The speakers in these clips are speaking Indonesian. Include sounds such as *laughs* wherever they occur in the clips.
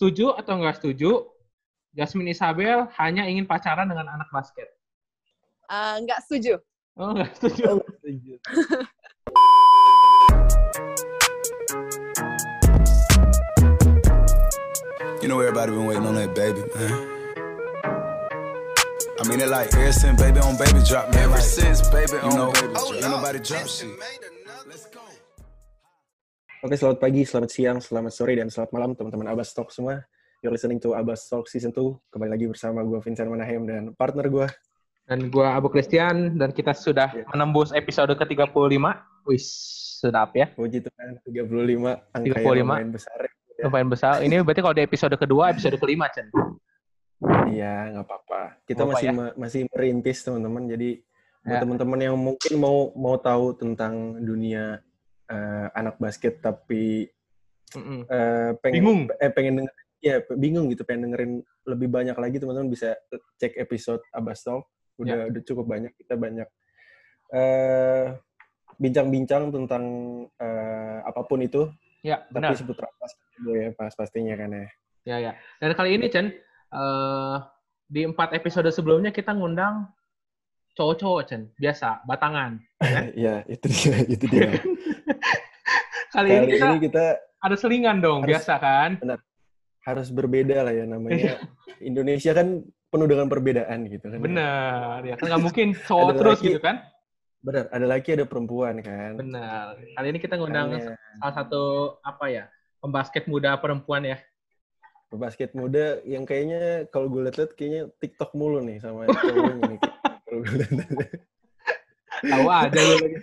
setuju atau nggak setuju? Jasmine Isabel hanya ingin pacaran dengan anak basket. Eh, nggak setuju. Oh, nggak setuju. You know everybody been waiting on that baby, man. I mean it like ever since baby on baby drop, man. Ever since baby on know, baby drop. Ain't nobody drop shit. Let's go. Oke, selamat pagi, selamat siang, selamat sore, dan selamat malam teman-teman Abbas Talk semua. You're listening to Abbas Talk Season 2. Kembali lagi bersama gue Vincent Manahem dan partner gue. Dan gua Abu Christian dan kita sudah Iya. menembus episode ke-35. Wih, sedap ya. Puji Tuhan, 35. Angka 35. yang lumayan besar. ya. Lumayan besar. Ini berarti kalau di episode kedua, episode kelima, Chen. Iya, nggak apa-apa. Kita apa masih ya. ma- masih merintis teman-teman. Jadi buat Ya. teman-teman yang mungkin mau mau tahu tentang dunia eh, anak basket tapi eh, pengen Bingung. eh pengen denger, ya bingung gitu pengen dengerin lebih banyak lagi teman-teman bisa cek episode Abbas Talk udah Ya. udah cukup banyak kita banyak eh bincang-bincang tentang eh, apa pun itu Ya, tapi benar. seputar pas ya pas pastinya kan ya Ya, ya. Dan kali ini, Chen, eh, di empat episode sebelumnya kita ngundang cowok-cowok, Chen. Biasa, batangan. *laughs* ya itu dia itu dia *laughs* Kali, kali ini kita ini kita ada selingan dong, harus- biasa kan? harus berbeda lah ya namanya Indonesia kan penuh dengan perbedaan gitu kan Bener, ya kan nggak mungkin *laughs* cowok Ada terus lagi. gitu kan? benar ada laki ada perempuan kan Benar. Kali ini kita ngundang Makanya salah satu apa ya pembasket muda perempuan ya. basket muda yang kayaknya kalau gue liat-liat kayaknya TikTok mulu nih sama cowoknya nih. *laughs* Tahu aja lu lagi.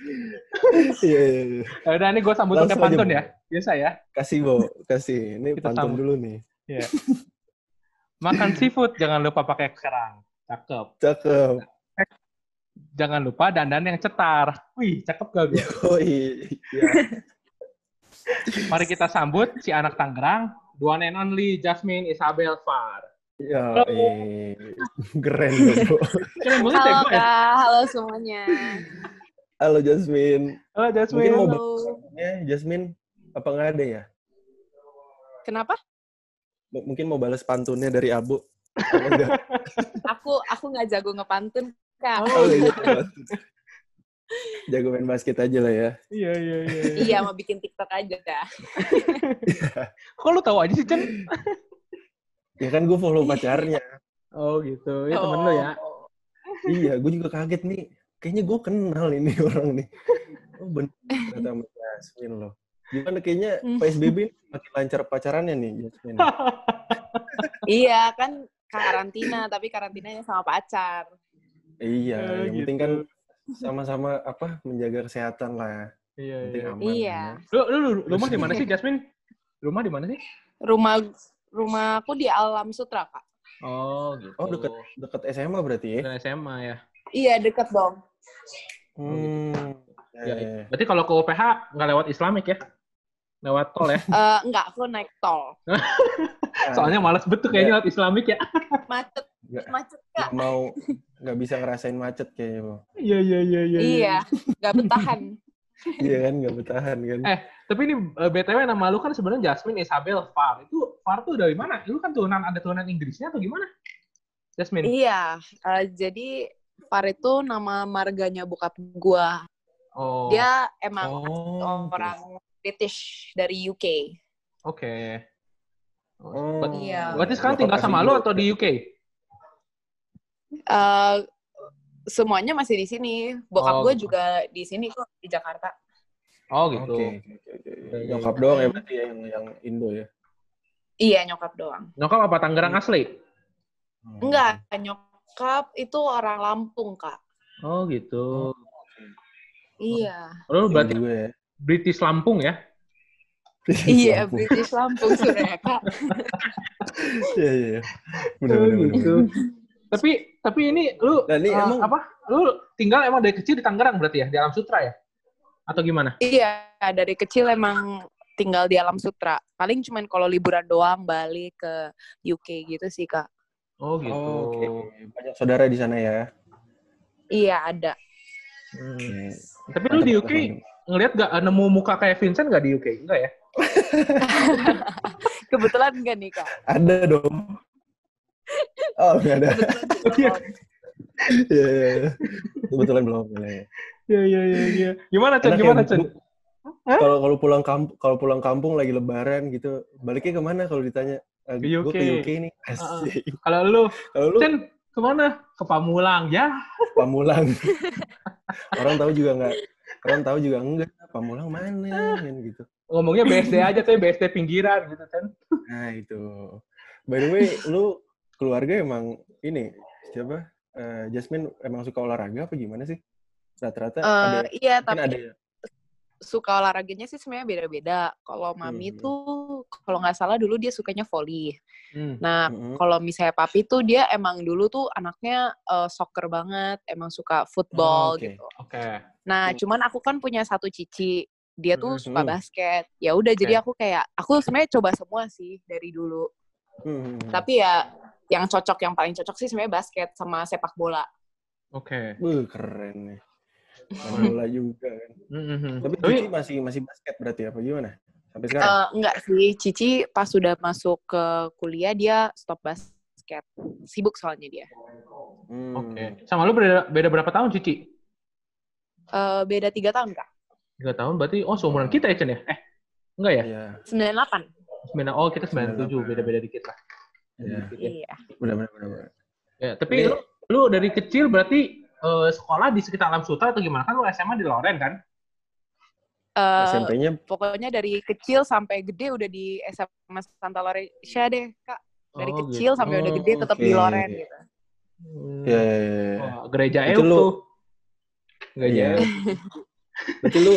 Iya, iya, iya. Ya Udah nih gue sambut pakai pantun ya. Biasa ya. Kasih, Bo. Kasih. Ini Kita pantun sambut. dulu nih. Makan seafood jangan lupa pakai kerang. Cakep. Cakep. Jangan lupa dandan yang cetar. Wih, cakep gak gue? Oh, iya. Mari kita sambut si anak Tangerang, one and only Jasmine Isabel Far. Ya, eh. *laughs* Keren, Bo. Keren banget ya Halo ya? kak, halo semuanya. Halo, Jasmine. Halo Mungkin Jasmine. mau Halo. Ya, Jasmine, apa nggak ada ya? Kenapa? M- Mungkin mau balas pantunnya dari Abu. *laughs* Aku aku nggak jago ngepantun kak. Oh, iya. *laughs* Jago main basket aja lah ya. Iya, iya, iya. iya. iya mau bikin TikTok aja kak. Kok lu tahu aja sih, Chen? Ya kan gue follow pacarnya. Oh gitu. Ya temen lu ya. Oh. *laughs* iya, gue juga kaget nih. Kayaknya gue kenal ini *laughs* orang nih. Oh bener ternyata sama Jasmine loh. Gimana kayaknya Hmm. PSBB makin lancar pacarannya nih Jasmine. *laughs* Iya kan karantina tapi karantinanya sama pacar. iya, Ya, yang penting gitu. kan sama-sama apa menjaga kesehatan lah. Iya, Yang penting iya. aman. Iya. Lu, lu, lu rumah di mana sih, Jasmine? Rumah di mana sih? Rumah rumahku di Alam Sutra kak. Oh, gitu. Oh deket deket SMA berarti ya? Udah SMA ya. Iya deket dong. Hmm. Ya, Ya, ya. Berarti kalau ke UPH nggak lewat Islamic ya? Lewat tol ya? *laughs* Eh enggak aku naik tol. *laughs* Soalnya males betul kayaknya lewat Islamic ya. *laughs* Macet Nggak- macet kak. mau nggak bisa ngerasain macet kayaknya, Bo. Iya, iya, iya, iya. Iya nggak bertahan. Iya kan nggak bertahan kan? Eh, Tapi ini eh, BTW nama lu kan sebenarnya Jasmine Isabel Far. Itu Far tuh dari mana? Lu kan turunan ada turunan Inggrisnya atau gimana? Jasmine. Iya, eh, jadi Far itu nama marganya bokap gua. Oh. Dia emang Oh, orang British dari UK. Oke. Oh. Ber- Iya. Berarti sekarang tinggal sama lu atau di UK? Eh, semuanya masih di sini. Bokap Oh, gua gitu. juga di sini kok di Jakarta. Oh gitu. oke, oke, oke. Iya, iya, Nyokap iya. doang ya berarti ya yang yang Indo ya? Iya, nyokap doang. Nyokap apa Tangerang asli? Hmm. Enggak, nyokap itu orang Lampung, Kak. Oh gitu. Iya. Lu berarti juga ya. British Lampung ya? iya, Lampung. British Lampung sudah Kak. *laughs* Iya, iya. Benar, benar, benar. gitu. Tapi tapi ini lu Nah, ini eh, emang apa? Lu tinggal emang dari kecil di Tangerang berarti ya? Di Alam Sutra ya? Atau gimana? Iya, dari kecil emang tinggal di Alam Sutra. Paling cuman kalau liburan doang balik ke UK gitu sih, Kak. Oh gitu. Oh, oke. Banyak saudara di sana ya. Iya, ada. Hmm. Tapi lu di UK mantap. ngelihat gak nemu muka kayak Vincent gak di UK? Enggak ya? *laughs* *laughs* Kebetulan enggak nih, Kak. Ada dong. Oh, nggak ada. Iya. Iya, iya. Kebetulan belum. Iya, Iya, iya, iya, iya. Gimana, Cen? Ya, Gimana, Bu? Cen? Kalau kalau pulang kampung, kalau pulang kampung lagi lebaran gitu, baliknya ke mana kalau ditanya? Eh, Ke Gue UK. ke UK nih. Asik. Kalau lu, Kalau lu Cen, ke mana? Ke Pamulang. Ya, Pamulang. *laughs* orang tahu juga nggak, orang tahu juga enggak. Pamulang mana kan gitu. ngomongnya BSD aja tuh, BSD pinggiran gitu, Cen. Nah itu. By the way, lu keluarga emang ini siapa? Eh, Jasmine emang suka olahraga apa gimana sih? Rata-rata Eh, ada, iya, tapi ada. suka olahraganya sih sebenarnya beda-beda. Kalau mami Hmm. tuh kalau nggak salah dulu dia sukanya volley. Hmm. Nah, Mm-mm. kalau misalnya papi tuh dia emang dulu tuh anaknya eh, soccer banget, emang suka football Oh, oke. gitu. Oke. Nah, Hmm. cuman aku kan punya satu cici, dia tuh Mhm. suka basket. Ya udah Oke. jadi aku kayak aku sebenarnya coba semua sih dari dulu. Hmm. Tapi ya yang cocok yang paling cocok sih sebenarnya basket sama sepak bola. Oke. Wuh, keren nih. Main bola juga kan. Mhm. Tapi Tapi, Cici masih masih basket berarti apa gimana? Sampai sekarang? Eh, enggak sih, Cici pas sudah masuk ke kuliah dia stop basket. Sibuk soalnya dia. Hmm. oke. Sama lu beda, beda berapa tahun, Cici? Eh, beda tiga tahun kak. Tiga tahun, berarti, oh seumuran kita ya, Cen ya? Eh, enggak ya? Iya, 98. Sembilan, oh kita 97, 98. beda-beda dikit lah. Iya. Dikit ya. Iya. Benar-benar. benar-benar. Ya, tapi Ini- lu, lu dari kecil berarti eh, sekolah di sekitar Alam Sutra atau gimana? Kan lu SMA di Loren kan? Eh, SMP-nya pokoknya dari kecil sampai gede udah di SMA Santa Lorencia deh kak. Dari Oh, kecil gitu. sampai udah Oh, gede tetap di oke. Loren gitu. Hmm. ya, ya, ya. Wah, gereja Itu lu- tuh. Gereja Iya. Euk. Berarti lu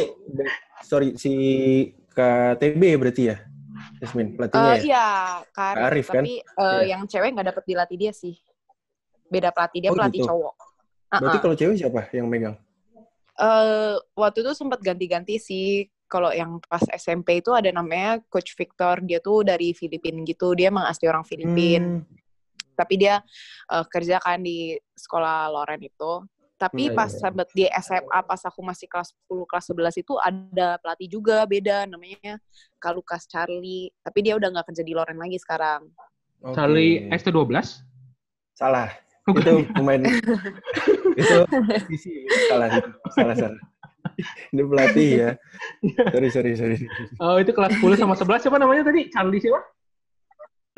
sorry si KTB berarti ya? Jasmine, pelatihnya Eh, ya? iya, Kak Arif, kan? tapi eh, Iya. yang cewek nggak dapet dilatih dia sih. Beda pelatih dia Oh, pelatih gitu. cowok. Berarti Uh-uh. kalau cewek siapa yang megang? Eh, waktu itu sempat ganti-ganti sih. Kalau yang pas SMP itu ada namanya Coach Victor, dia tuh dari Filipina gitu. Dia emang asli orang Filipina, Hmm. tapi dia eh, kerja kan di sekolah Loren itu. Tapi Hmm, pas iya, iya. sempet di SMA, pas aku masih kelas 10, kelas 11 itu ada pelatih juga beda, namanya Kak Lukas Charlie. Tapi dia udah nggak kerja di Loren lagi sekarang. Oke. Charlie ST12? Salah. Bukan. Itu pemain itu *laughs* salah. Salah salah. Ini pelatih ya. *laughs* Sorry sorry sorry. Oh, itu kelas 10 sama 11 siapa namanya tadi? Charlie siapa?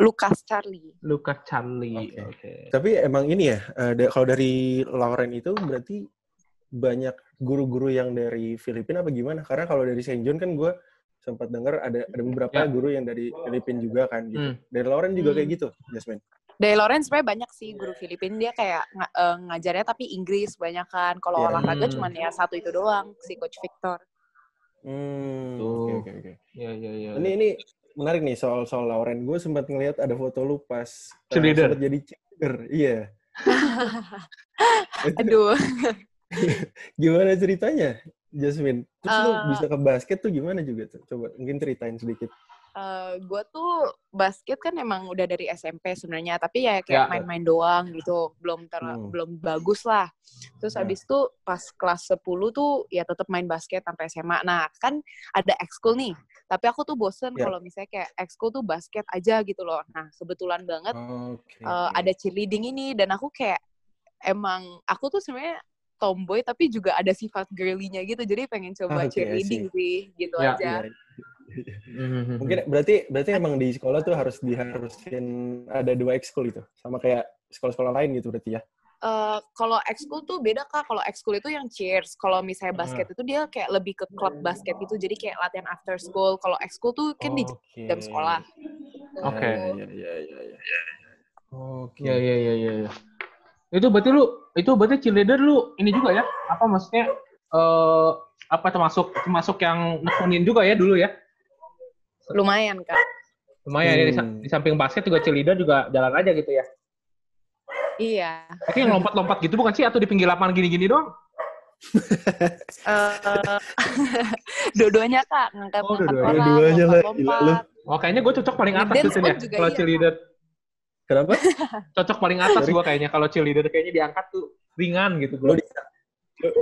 Lukas Charlie. Lukas Charlie. Oke. Oke. Tapi emang ini ya, da- kalau dari Lauren itu berarti banyak guru-guru yang dari Filipina apa gimana? Karena kalau dari Saint John kan gue sempat dengar ada ada beberapa Ya. guru yang dari Filipina juga kan gitu. Hmm. Dari Lauren juga Hmm. kayak gitu, Jasmine. Dari Loren sebenarnya banyak sih guru Filipina dia kayak nga- eh, ngajarnya tapi Inggris banyak kan. Kalau Iya. olahraga Hmm. cuman ya satu itu doang si Coach Victor. Hmm, oke oke oke. Iya, iya, iya. Ini ini menarik nih soal soal Lauren. Gue sempat ngelihat ada foto lu pas eh, Cheerleader. sempat jadi cheerleader. Iya. *laughs* Aduh. *laughs* gimana ceritanya, Jasmine? Terus lu Eh. bisa ke basket tuh gimana juga tuh? Coba mungkin ceritain sedikit. Gue tuh basket kan emang udah dari SMP sebenarnya, tapi ya kayak Ya. main-main doang gitu, belum ter Hmm. belum bagus lah. Terus Ya. abis itu pas kelas 10 tuh ya tetap main basket sampai SMA. Nah kan ada ekskul nih, tapi aku tuh bosen Ya. kalau misalnya kayak ekskul tuh basket aja gitu loh. Nah kebetulan banget Oke. eh, ada cheerleading ini dan aku kayak emang aku tuh sebenarnya tomboy tapi juga ada sifat girly-nya gitu jadi pengen coba *laughs* I cheerleading sih gitu Ya. aja. Iya. Mhm. Mungkin berarti berarti emang di sekolah tuh harus diharusin ada dua ekskul itu, sama kayak sekolah-sekolah lain gitu berarti ya. Eh, kalau ekskul tuh beda kak. Kalau ekskul itu yang cheers. Kalau misalnya basket itu dia kayak lebih ke klub basket gitu. Jadi kayak latihan after school. Kalau ekskul tuh kan di Oke. jam sekolah. Oke. Ya, ya, ya, ya, ya. Oke. Iya, iya, iya, iya. iya. Itu berarti lu, itu berarti cheerleader lu ini juga ya? Apa maksudnya, eh apa termasuk termasuk yang nekunin juga ya dulu ya? Lumayan kak. Lumayan ya, di, Hmm. di samping basket juga cheerleader juga jalan aja gitu ya? Iya. Tapi yang lompat-lompat gitu bukan sih? Atau di pinggir lapangan gini-gini doang? Eh, *laughs* dua-duanya kak. Ngangkat Oh, dua-duanya. orang, Dua-duanya lah, gila lu. Oh, kayaknya gue cocok paling atas gitu ya, kalau iya, cheerleader. Kenapa? *laughs* Cocok paling atas gue kayaknya. Kalau cheerleader kayaknya diangkat tuh ringan gitu. Lu Bro. di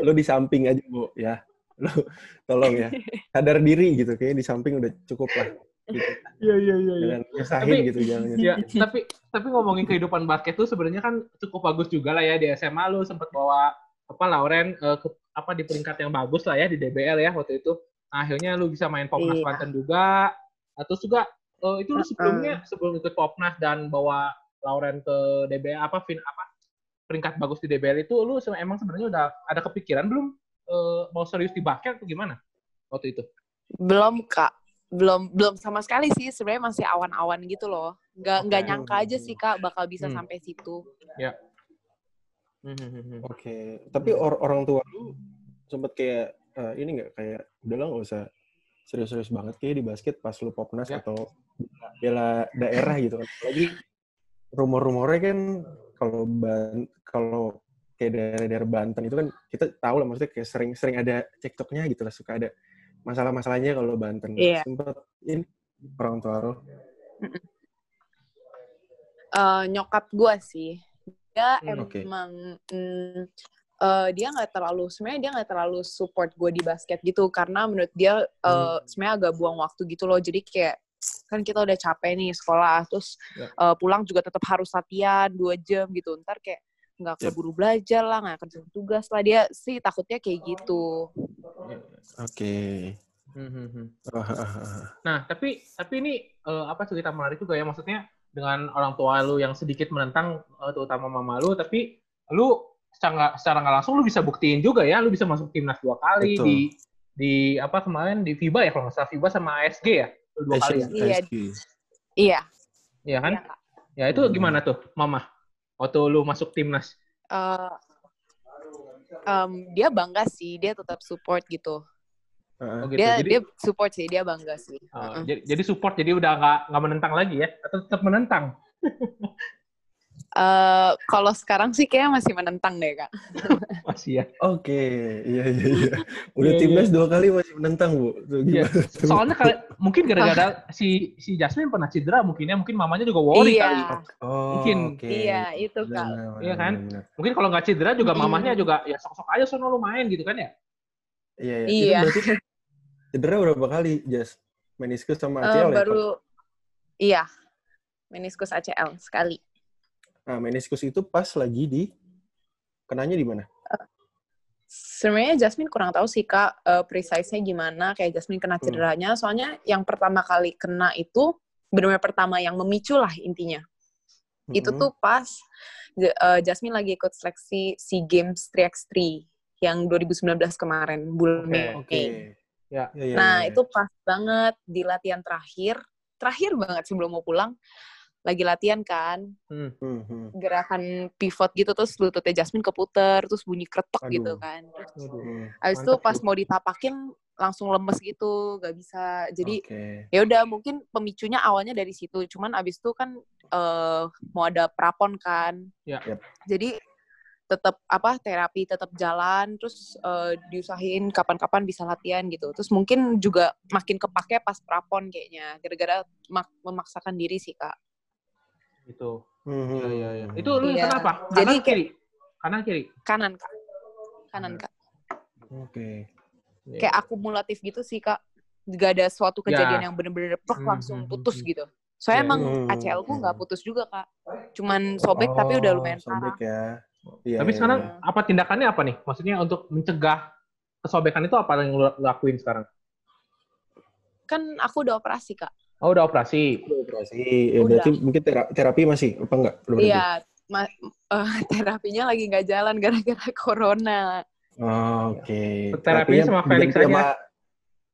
lu di samping aja, Bu, ya. Lu tolong ya *laughs* sadar diri gitu kayak di samping udah cukup lah gitu. Iya iya iya. jangan nyesahin Tapi- gitu jangan Ya, tapi tapi ngomongin kehidupan basket tuh sebenarnya kan cukup bagus juga lah ya di SMA lu sempat bawa apa Lauren eh, ke apa di peringkat yang bagus lah ya di DBL ya waktu itu. Nah, akhirnya lu bisa main Popnas Iya. Banten juga. Nah, terus juga eh, itu lu sebelumnya sebelum ikut Popnas dan bawa Lauren ke DBL apa fin apa peringkat bagus di DBL itu lu emang sebenarnya udah ada kepikiran belum eh, mau serius di basket atau gimana waktu itu? Belum kak, belum belum sama sekali sih. Sebenarnya masih awan-awan gitu loh. Nggak nggak Oke. nyangka aja sih kak bakal bisa Hmm. sampai situ. Hmm, hmm, hmm, hmm. Oke, tapi or- orang tua lu sempet kayak eh, ini nggak kayak udahlah nggak usah serius-serius banget kayak di basket pas lu popnas Ya. atau bela daerah gitu kan. Lagi rumor-rumornya kan kalau ban kalau kayak daerah-daerah Banten itu kan kita tahu lah maksudnya kayak sering-sering ada cekcoknya gitu lah suka ada masalah-masalahnya kalau Banten. Iya. Sempet ini orang tua lu. Eh, nyokap gue sih dia Hmm, oke. emang mm, eh, dia nggak terlalu sebenarnya dia nggak terlalu support gue di basket gitu karena menurut dia eh, Hmm. sebenarnya agak buang waktu gitu loh jadi kayak kan kita udah capek nih sekolah terus Ya. eh, pulang juga tetap harus latihan dua jam gitu ntar kayak nggak Yep. keburu belajar lah nggak kerja tugas lah dia sih takutnya kayak gitu Oke. Hmm, hmm, hmm. Ah, ah. Nah, tapi tapi ini eh, apa cerita menarik juga ya maksudnya dengan orang tua lu yang sedikit menentang eh, terutama mama lu tapi lu secara secara nggak langsung lu bisa buktiin juga ya lu bisa masuk timnas dua kali Betul. di di apa kemarin di FIBA ya kalau nggak salah FIBA sama ASG ya dua kali ya Iya. Iya Iya kan iya, Kak. ya itu gimana tuh mama waktu lu masuk timnas Eh, em, dia bangga sih dia tetap support gitu Ah, ah. oh, gitu. dia jadi dia support sih dia bangga sih eh, Heeh. jadi, jadi support jadi udah nggak nggak menentang lagi ya atau tetap menentang *laughs* Eh, kalau sekarang sih kayaknya masih menentang deh kak. *laughs* masih ya Oke, iya iya iya. Udah Iya, timnas dua kali masih menentang, Bu. Iya. tuh? soalnya kali, *laughs* mungkin gara-gara si si Jasmine pernah cedera mungkin ya mungkin mamanya juga worry iya, kali Oh, Mungkin. oke. iya itu kak. Iya kan? benar, mungkin kalau nggak cedera juga Mm. mamahnya juga ya sok-sok aja sono lu main gitu kan ya Iya, iya. Iya. Itu berarti cedera berapa kali, Jas? Meniskus sama Eh, ACL ya? baru, iya, meniskus ACL sekali. Nah, meniskus itu pas lagi di kenanya di mana? Sebenarnya Jasmine kurang tahu sih kak, eh, precise-nya gimana. Kayak Jasmine kena Hmm. cederanya. Soalnya yang pertama kali kena itu benar-benar pertama yang memicu lah intinya. Itu Mm-mm. tuh pas eh, Jasmine lagi ikut seleksi SEA Games 3x3 yang 2019 kemarin bulan Oke, Mei. Oke. Ya. Iya, iya, Nah, iya. itu pas banget di latihan terakhir. Terakhir banget sebelum mau pulang. Lagi latihan kan, Hmm, hmm. gerakan pivot gitu, terus lututnya Jasmine keputer, terus bunyi kretok Aduh. gitu kan. Terus Waduh. Hmm. abis itu pas mau ditapakin, langsung lemes gitu, gak bisa. Jadi, Oke. ya udah mungkin pemicunya awalnya dari situ. Cuman abis itu kan eh, mau ada prapon kan. Ya. Yap. Jadi, tetap apa terapi tetap jalan terus eh, diusahain kapan-kapan bisa latihan gitu terus mungkin juga makin kepake pas prapon kayaknya gara-gara mak- memaksakan diri sih kak gitu Hmm, Iya, hmm, iya, iya. hmm. itu lu Iya. kenapa kanan Jadi kiri kanan kiri kanan kak kanan kak Oke. Iya. kayak akumulatif gitu sih kak gak ada suatu kejadian Ya. yang bener-bener plek Hmm, langsung hmm, putus hmm. gitu soalnya Ya, emang hmm, ACL ku hmm. nggak putus juga kak cuman sobek tapi udah lumayan Oh, sobek parah ya. Iya, tapi iya, sekarang iya. apa tindakannya apa nih maksudnya untuk mencegah kesobekan itu apa yang lu lakuin sekarang kan aku udah operasi kak oh udah operasi Udah operasi. Ya, Udah. berarti mungkin tera- terapi masih apa enggak? Belum iya ma- eh, *laughs* terapinya lagi nggak jalan gara-gara corona Oh, Oke. Terapinya sama Felix diganti sama-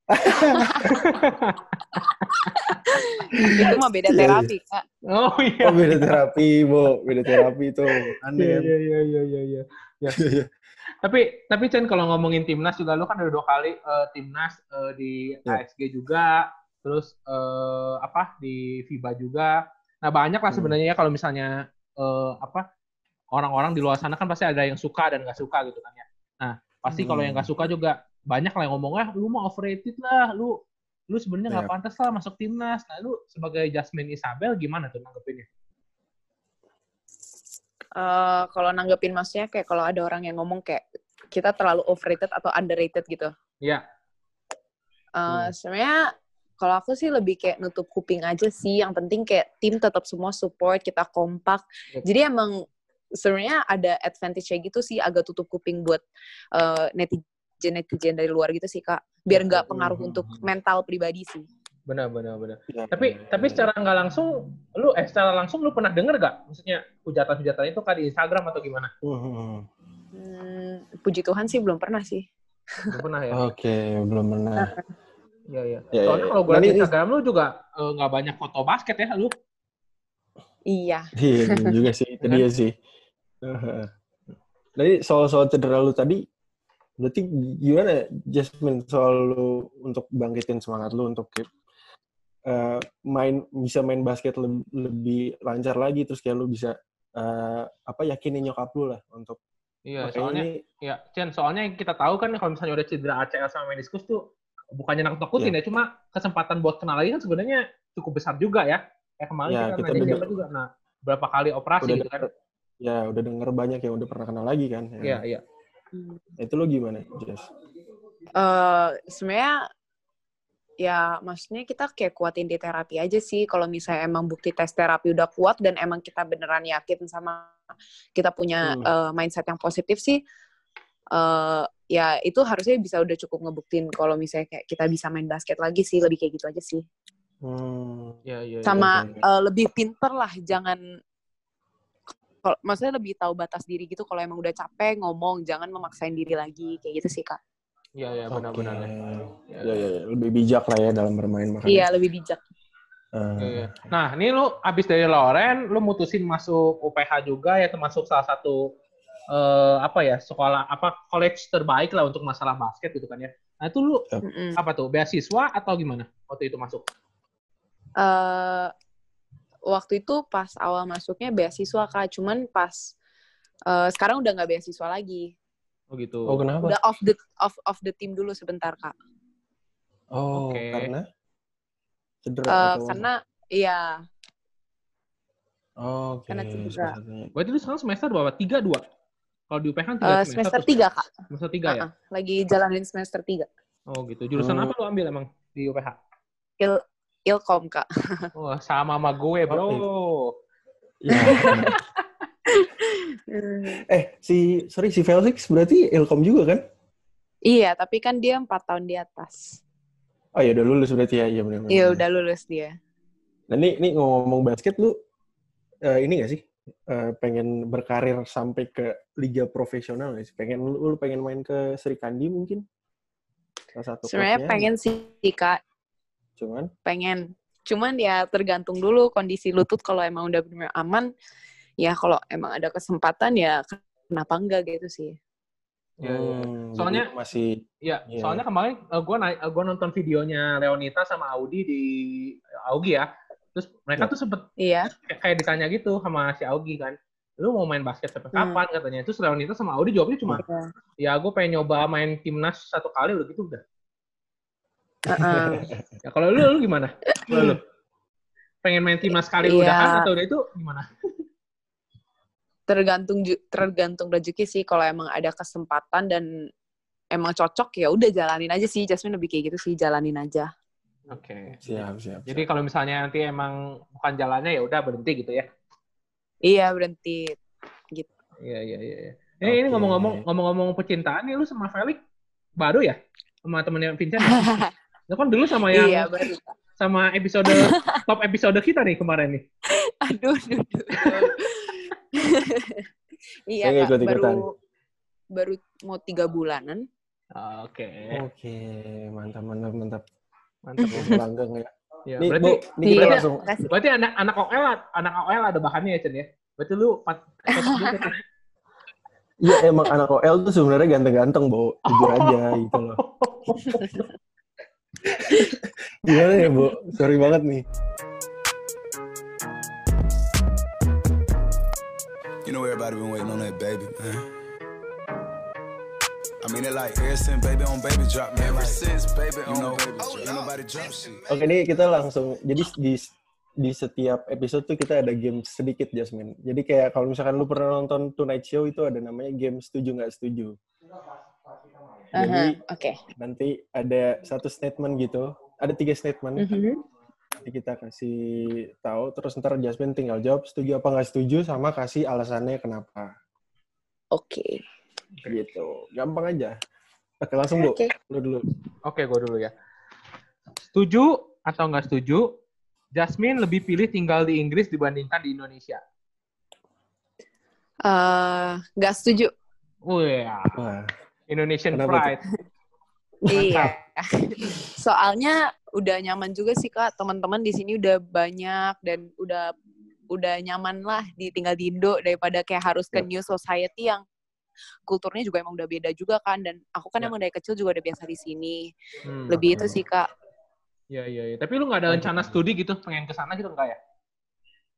*laughs* itu mah beda Iya, iya. terapi kak oh iya Oh, beda terapi, Bu. Beda terapi itu. Aneh iya kan? iya iya iya iya iya Iya. tapi tapi Chen kalau ngomongin timnas juga lu kan udah dua kali eh, timnas eh, di Ya. ASG juga terus eh, apa di FIBA juga nah banyak lah Hmm. sebenarnya ya kalau misalnya eh, apa orang-orang di luar sana kan pasti ada yang suka dan nggak suka gitu kan ya nah pasti kalau Hmm. yang nggak suka juga banyak lah yang ngomong ah lu mah overrated lah lu lu sebenarnya nggak Ya. pantas lah masuk timnas nah lu sebagai Jasmine Isabel gimana tuh nanggepinnya Eh, kalau nanggepin maksudnya kayak kalau ada orang yang ngomong kayak kita terlalu overrated atau underrated gitu Iya. Eh, Sebenarnya kalau aku sih lebih kayak nutup kuping aja sih. Yang penting kayak tim tetap semua support, kita kompak. Yep. Jadi emang sebenarnya ada advantage-nya gitu sih, agak tutup kuping buat eh, netizen-netizen dari luar gitu sih, Kak. Biar nggak pengaruh untuk mental pribadi sih. Benar, benar, benar. Ya, Tapi tapi secara nggak langsung, lu eh secara langsung lu pernah denger gak? Maksudnya hujatan-hujatan itu kan di Instagram atau gimana? Hmm, puji Tuhan sih belum pernah sih. Belum pernah ya? Oke, belum pernah. Iya, iya. Ya, Soalnya ya. kalau gue liat Instagram lu juga eh, nggak banyak foto basket ya, lu. Iya. Iya bener juga sih, itu dia sih. Jadi soal-soal cedera lu tadi, berarti gimana Jasmine soal lu untuk bangkitin semangat lu untuk kayak, eh, main bisa main basket lebih, lebih lancar lagi terus kayak lu bisa eh, apa yakinin nyokap lu lah untuk Iya, soalnya ini ya, Chen, soalnya yang kita tahu kan kalau misalnya udah cedera ACL sama meniskus tuh bukannya nakut-nakutin Iya. ya, cuma kesempatan buat kenal lagi kan sebenarnya cukup besar juga ya. Kayak kemarin Ya, kita, kita nanya juga, nah berapa kali operasi udah gitu kan. denger, ya udah denger banyak yang udah pernah kenal lagi kan. Ya. Iya, iya. Hmm. Itu lu gimana, Jas? eh sebenarnya ya maksudnya kita kayak kuatin di terapi aja sih kalau misalnya emang bukti tes terapi udah kuat dan emang kita beneran yakin sama kita punya Hmm. eh, mindset yang positif sih eh ya itu harusnya bisa udah cukup ngebuktiin kalau misalnya kayak kita bisa main basket lagi sih lebih kayak gitu aja sih Hmm. Iya, iya. iya. sama oke, oke. eh, lebih pinter lah jangan kalau maksudnya lebih tahu batas diri gitu kalau emang udah capek ngomong jangan memaksain diri lagi kayak gitu sih kak Iya, iya, Oke. benar-benar. ya. Ya, ya, ya. Lebih bijak lah ya dalam bermain makanya. iya lebih bijak iya. Nah, ini lu abis dari Loren, lu mutusin masuk UPH juga ya, termasuk salah satu eh, apa ya sekolah apa college terbaik lah untuk masalah basket gitu kan ya. Nah itu lu Mm-mm. apa tuh beasiswa atau gimana waktu itu masuk? eh waktu itu pas awal masuknya beasiswa kak, cuman pas eh, sekarang udah nggak beasiswa lagi, Oh gitu. Oh, kenapa? udah off the off off the team dulu sebentar kak. Oh, Oke. karena cedera Eh, atau karena iya Oh, Oke. karena cedera. Berarti lu sekarang semester berapa? Tiga dua? Kalau di UPH kan tiga eh, semester. semester tiga kak, Semester tiga ya? Uh-uh, lagi jalanin semester tiga. Oh gitu. Jurusan Hmm. apa lu ambil emang di UPH? Il ilkom kak. Wah *laughs* sama sama gue bro. Ya. *laughs* eh, si sorry si Felix berarti Ilkom juga kan? iya, tapi kan dia empat tahun di atas. Oh ya udah lulus berarti ya, iya benar. Iya udah lulus dia. Nah, ini ini ngomong basket lu eh, ini gak sih? Eh, pengen berkarir sampai ke liga profesional sih? Pengen lu, lu pengen main ke Sri Kandi mungkin? Salah satu Sebenarnya klubnya. pengen sih kak, Cuman pengen. Cuman ya tergantung dulu kondisi lutut kalau emang udah benar aman. Ya kalau emang ada kesempatan ya kenapa enggak gitu sih. Iya, iya. hmm, Soalnya- masih Iya, Iya. soalnya kemarin uh, gue gua nonton videonya Leonita sama Audi di Augie ya. Terus mereka Iya. tuh sempet Iya. kayak- ditanya gitu sama si Augie kan. Lu mau main basket sampai Hmm. kapan katanya. Terus Leonita sama Audi jawabnya cuma, Iya. ya gue pengen nyoba main timnas satu kali udah gitu udah. Heeh. *laughs* Ya kalau lu, lu gimana? Kalau lu? Pengen main timnas sekali Iya. udah kan atau udah itu gimana? tergantung tergantung rezeki sih kalau emang ada kesempatan dan emang cocok ya udah jalanin aja sih Jasmine lebih kayak gitu sih jalanin aja Oke. siap siap. Jadi kalau misalnya nanti emang bukan jalannya ya udah berhenti gitu ya. iya berhenti Iya iya iya. iya. Eh, ini Oke. ngomong-ngomong ngomong-ngomong percintaan nih lu sama Felix baru ya? Sama temennya Vincent ya? *laughs* Lu kan dulu sama yang iya baru sama episode *laughs* top episode kita nih kemarin nih. aduh aduh, aduh. *laughs* iya Saya kak baru baru mau tiga bulanan Oke. Oke, mantap mantap mantap. Mantap. Langgeng ya. Ya, Nih, berarti Bu, ini kita Iya. langsung berarti anak anak OL anak OL ada bahannya ya Chen ya. Berarti lu pat, tuh. Iya emang anak OL tuh sebenarnya ganteng-ganteng, Bo. Jujur aja *laughs* gitu loh. Gimana ya, Bo? Sorry banget nih. You know everybody been waiting on that baby, man. I mean it like ever since baby on baby drop, man. Ever since baby on know, baby drop. Ain't nobody drop shit. Oke, nih kita langsung jadi di di setiap episode tuh kita ada game sedikit Jasmine. Jadi kayak kalau misalkan lu pernah nonton Tonight Show itu ada namanya game setuju nggak setuju. Jadi Aha, Oke. nanti ada satu statement gitu, ada tiga statement. Mhm. Nanti kita kasih tahu, terus ntar Jasmine tinggal jawab setuju apa nggak setuju, sama kasih alasannya kenapa. Oke. Gitu, gampang aja. Oke langsung bu, Oke. lu dulu. Oke, gue dulu ya. Setuju atau nggak setuju? Jasmine lebih pilih tinggal di Inggris dibandingkan di Indonesia. Eh, Nggak setuju. Wih, Wah, Indonesian Kenapa pride. Iya. *laughs* Soalnya udah nyaman juga sih kak. Teman-teman di sini udah banyak dan udah udah nyaman lah di tinggal di Indo daripada kayak harus ke Yap. new society yang kulturnya juga emang udah beda juga kan. Dan aku kan Ya. emang dari kecil juga udah biasa di sini. Hmm. Lebih itu sih kak. Iya, iya, iya. Tapi lu nggak ada rencana studi gitu, pengen ke sana gitu enggak ya?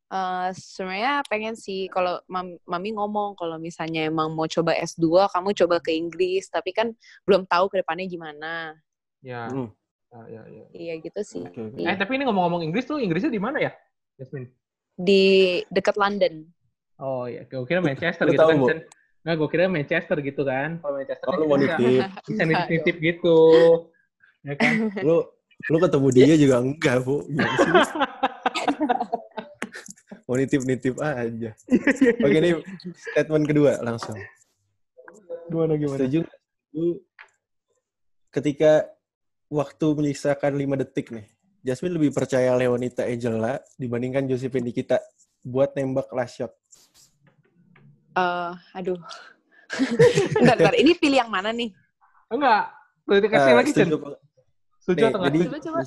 Eh, sebenarnya pengen sih kalau mam- mami ngomong kalau misalnya emang mau coba S2 kamu coba ke Inggris tapi kan belum tahu ke depannya gimana. Ya. Hmm. Ya, ya, ya. Iya gitu sih. oke. Eh, tapi ini ngomong-ngomong Inggris tuh, Inggrisnya di mana ya, Jasmine? Di dekat London. Oh iya, gue kira Manchester gitu tahu, kan. Nggak, gue kira Manchester gitu kan. Kalau Manchester Oh, kan lu mau bisa- nitip. *laughs* bisa nitip-nitip gitu. Ya kan? *laughs* Lu lu ketemu dia juga enggak, Bu. Sih? *laughs* Mau nitip-nitip aja. Oke, ini statement kedua langsung. Gimana, gimana? Setuju? Setuju ketika waktu menyisakan 5 detik nih, Jasmine lebih percaya Leonita Angela dibandingkan Josephine Nikita buat nembak last shot. Eh, aduh. *laughs* bentar, bentar. Ini pilih yang mana nih? Enggak. Boleh dikasih Eh, lagi, Cen. setuju apa, Setuju nih, atau nggak? jadi, Coba, coba.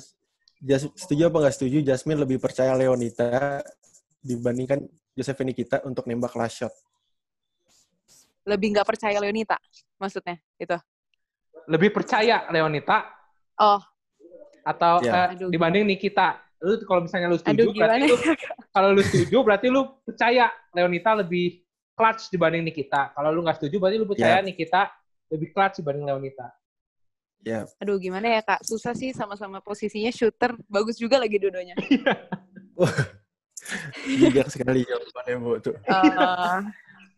Jas- setuju apa nggak setuju Jasmine lebih percaya Leonita dibandingkan Josephine Nikita untuk nembak last shot. Lebih nggak percaya Leonita maksudnya itu. Lebih percaya Leonita Oh, atau Ya. eh, Aduh, dibanding Nikita? Lu kalau misalnya lu setuju, aduh berarti lu *laughs* kalau lu setuju berarti lu percaya Leonita lebih clutch dibanding Nikita. Kalau lu nggak setuju berarti lu percaya Ya. Nikita lebih clutch dibanding Leonita. Ya, Aduh gimana ya kak? Susah sih sama-sama posisinya shooter. Bagus juga lagi dua-duanya. *laughs* bijak sekali jawabannya Bu tuh. Eh,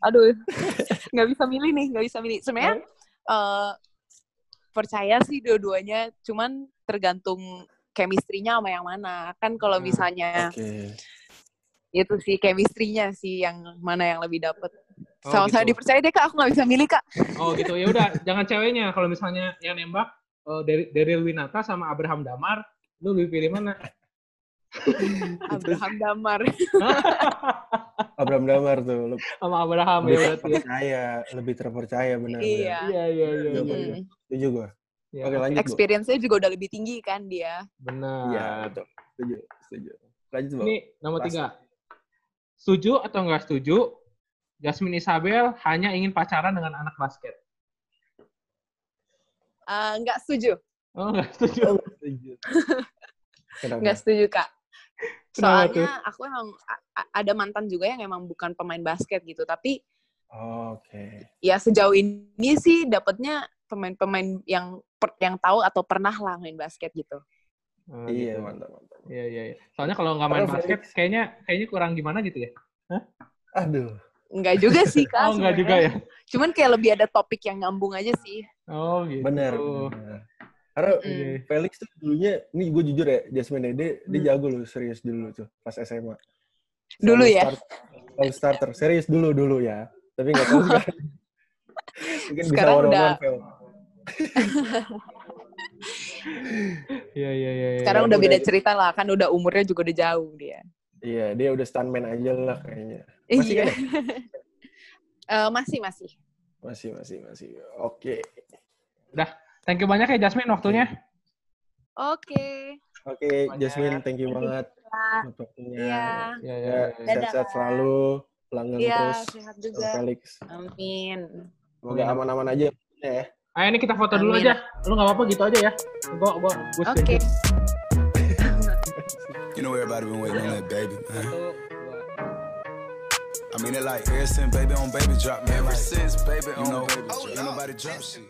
aduh, *laughs* nggak bisa milih nih, nggak bisa milih. Sebenarnya eh, percaya sih dua-duanya, cuman tergantung chemistry-nya sama yang mana. Kan kalau Hmm, misalnya Oke. Itu sih chemistry-nya sih yang mana yang lebih dapet. Oh, Sama-sama gitu. dipercaya deh kak, aku nggak bisa milih kak. Oh gitu ya udah jangan ceweknya kalau misalnya yang nembak eh, dari Daryl Winata sama Abraham Damar lu lebih pilih mana? *laughs* Abraham Damar. *laughs* Abraham Damar tuh lebih sama Abraham ya berarti ya. terpercaya, lebih terpercaya benar. Iya. Iya iya iya iya. Bener. iya. Setuju gua. Ya, Oke, lanjut. Experience-nya juga udah lebih tinggi kan dia. Benar. Iya, betul. Setuju, setuju. Lanjut, Bu. Ini nomor Pas. tiga. Setuju atau nggak setuju? Jasmine Isabel hanya ingin pacaran dengan anak basket. Eh, Nggak setuju. Oh nggak setuju. Setuju. Kenapa? Nggak setuju kak. Kenapa tuh? Soalnya aku emang ada mantan juga yang emang bukan pemain basket gitu, tapi Oke. ya sejauh ini sih dapetnya pemain-pemain yang per- yang tahu atau pernah lah main basket gitu. Oh, Iya, gitu. mantap, mantap. Iya iya. iya. Soalnya kalau nggak main Kalau basket, Felix- kayaknya kayaknya kurang gimana gitu ya? Aduh. Enggak juga sih kak. *laughs* Oh nggak juga ya? Cuman kayak lebih ada topik yang nyambung aja sih. Oh gitu. Benar. Karena Mm. Felix tuh dulunya, ini gue jujur ya, Jasmine Dede, dia Hmm. jago loh, serius dulu tuh, pas SMA. Dulu ya? start- starter, serius dulu dulu ya. Tapi nggak tahu *laughs* sekarang. Mungkin Sekarang bisa udah- Fel. *laughs* Iya iya iya. iya. Sekarang Iya, udah beda udah- cerita lah, kan udah umurnya juga udah jauh dia. Iya, dia udah stuntman aja lah kayaknya. Masih Iya. kan ya? *laughs* Eh, masih masih. Masih, masih, masih. Oke. Thank you banyak ya Jasmine waktunya. Oke. Oke, Banyak. Jasmine, thank you banget buat waktunya. Iya. Iya iya. Ya, iya. Sehat-sehat selalu, pelanggan Iya, terus. sehat sama juga. Felix. Amin. Semoga aman-aman aja ya. Ayo ini kita foto dulu Amin. aja. Lu nggak apa-apa gitu aja ya. Gua gua gua Oke. You know everybody been waiting on that baby, man. I mean it like ever since baby on baby drop, man. Ever since baby on baby drop, ain't nobody drop shit.